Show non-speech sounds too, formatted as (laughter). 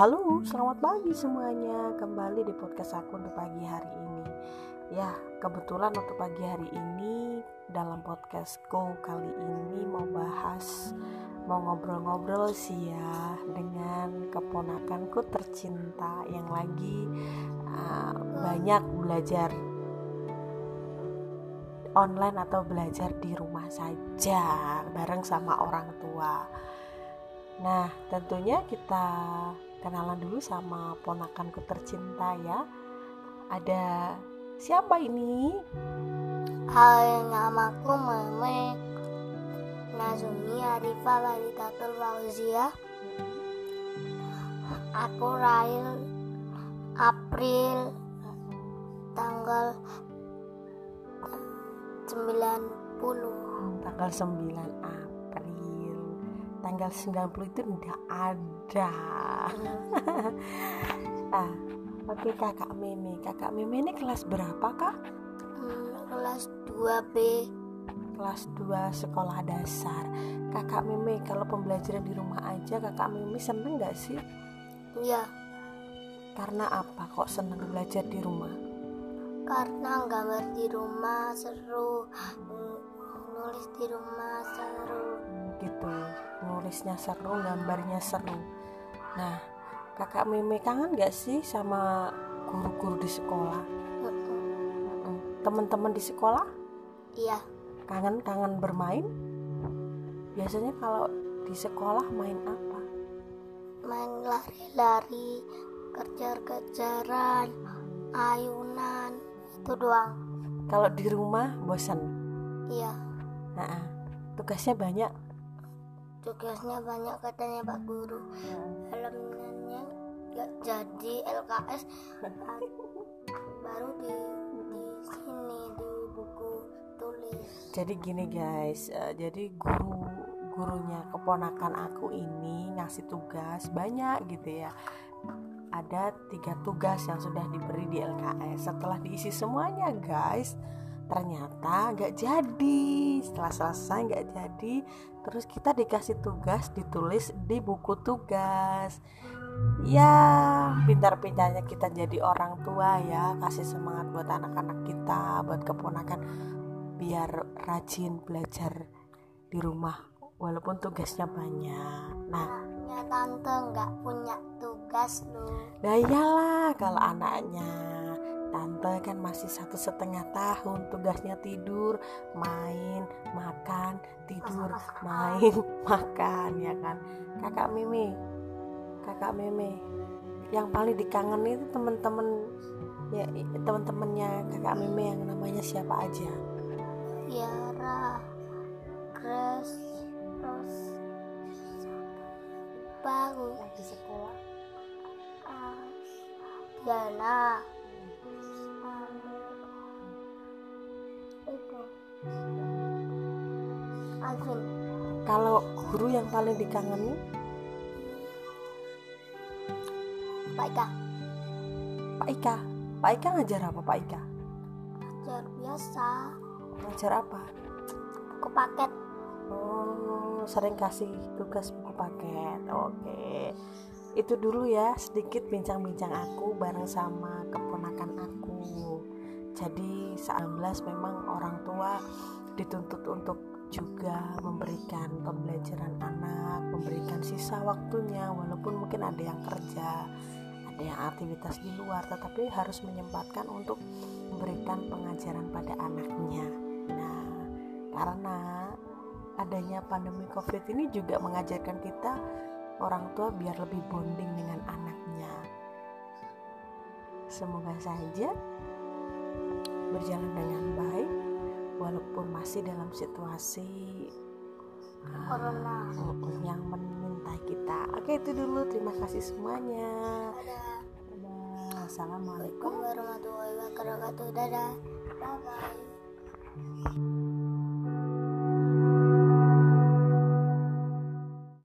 Halo, selamat pagi semuanya. Kembali di podcast aku untuk pagi hari ini. Ya, kebetulan untuk pagi hari ini dalam podcastku kali ini mau bahas mau ngobrol-ngobrol sih ya dengan keponakanku tercinta yang lagi uh, banyak belajar online atau belajar di rumah saja bareng sama orang tua. Nah, tentunya kita kenalan dulu sama ponakanku tercinta ya. Ada siapa ini? Hai, namaku Meme Nazumi Arifah Walitatul Fauzia. Aku lahir April tanggal 90 Tanggal 9 April. Tanggal 90 itu enggak ada. ah, oke Kakak Meme. Kakak Meme ini kelas berapa, Kak? hmm, kelas 2B kelas 2 sekolah dasar. Kakak Meme kalau pembelajaran di rumah aja kakak Meme seneng gak sih? Ya karena apa kok seneng belajar di rumah? Karena gambar di rumah seru nulis di rumah seru gitu. Nulisnya seru gambarnya seru. Nah kakak Meme kangen gak sih sama guru-guru di sekolah? Teman-teman di sekolah? Iya. Kangen kangen bermain? Biasanya kalau di sekolah main apa? Main lari-lari kejar-kejaran ayunan itu doang. Kalau di rumah bosan? Iya. Nah, tugasnya banyak tugasnya banyak katanya pak guru. Elemennya nggak jadi LKS (laughs) baru di di sini di buku tulis. Jadi gini guys eh, jadi guru gurunya keponakan aku ini ngasih tugas banyak gitu ya. Ada tiga tugas yang sudah diberi di LKS setelah diisi semuanya guys ternyata nggak jadi. Setelah selesai nggak jadi terus kita dikasih tugas ditulis di buku tugas. Ya pintar-pintarnya kita jadi orang tua ya kasih semangat buat anak-anak kita buat keponakan biar rajin belajar di rumah walaupun tugasnya banyak. Nah ya tante nggak punya tugas lu. Nah iyalah kalau anaknya tante kan masih satu setengah tahun tugasnya tidur main makan tidur main (laughs) makan ya kan? Kakak Mimi kakak Meme yang paling dikangen itu temen-temen ya teman-temannya kakak Meme yang namanya siapa aja? Tiara Grace terus baru di sekolah. Ah, Diana Alvin kalau guru yang paling dikangeni? Pak Ika. Pak Ika. Pak Ika ngajar apa Pak Ika? Ajar biasa. Ngajar apa? Buku paket. Oh, sering kasih tugas buku paket. Oke. Itu dulu ya sedikit bincang-bincang aku bareng sama keponakan aku. Jadi 19 memang orang tua dituntut untuk juga memberikan pembelajaran anak, memberikan sisa waktunya walaupun mungkin ada yang kerja, ada yang aktivitas di luar tetapi harus menyempatkan untuk memberikan pengajaran pada anaknya. Nah, karena adanya pandemi covid ini juga mengajarkan kita orang tua biar lebih bonding dengan anaknya semoga saja berjalan dengan baik walaupun masih dalam situasi uh, Corona. yang mengintai kita. Oke itu dulu. Terima kasih semuanya. Dadah. Assalamualaikum. Warahmatullahi wabarakatuh. Dadah. Bye bye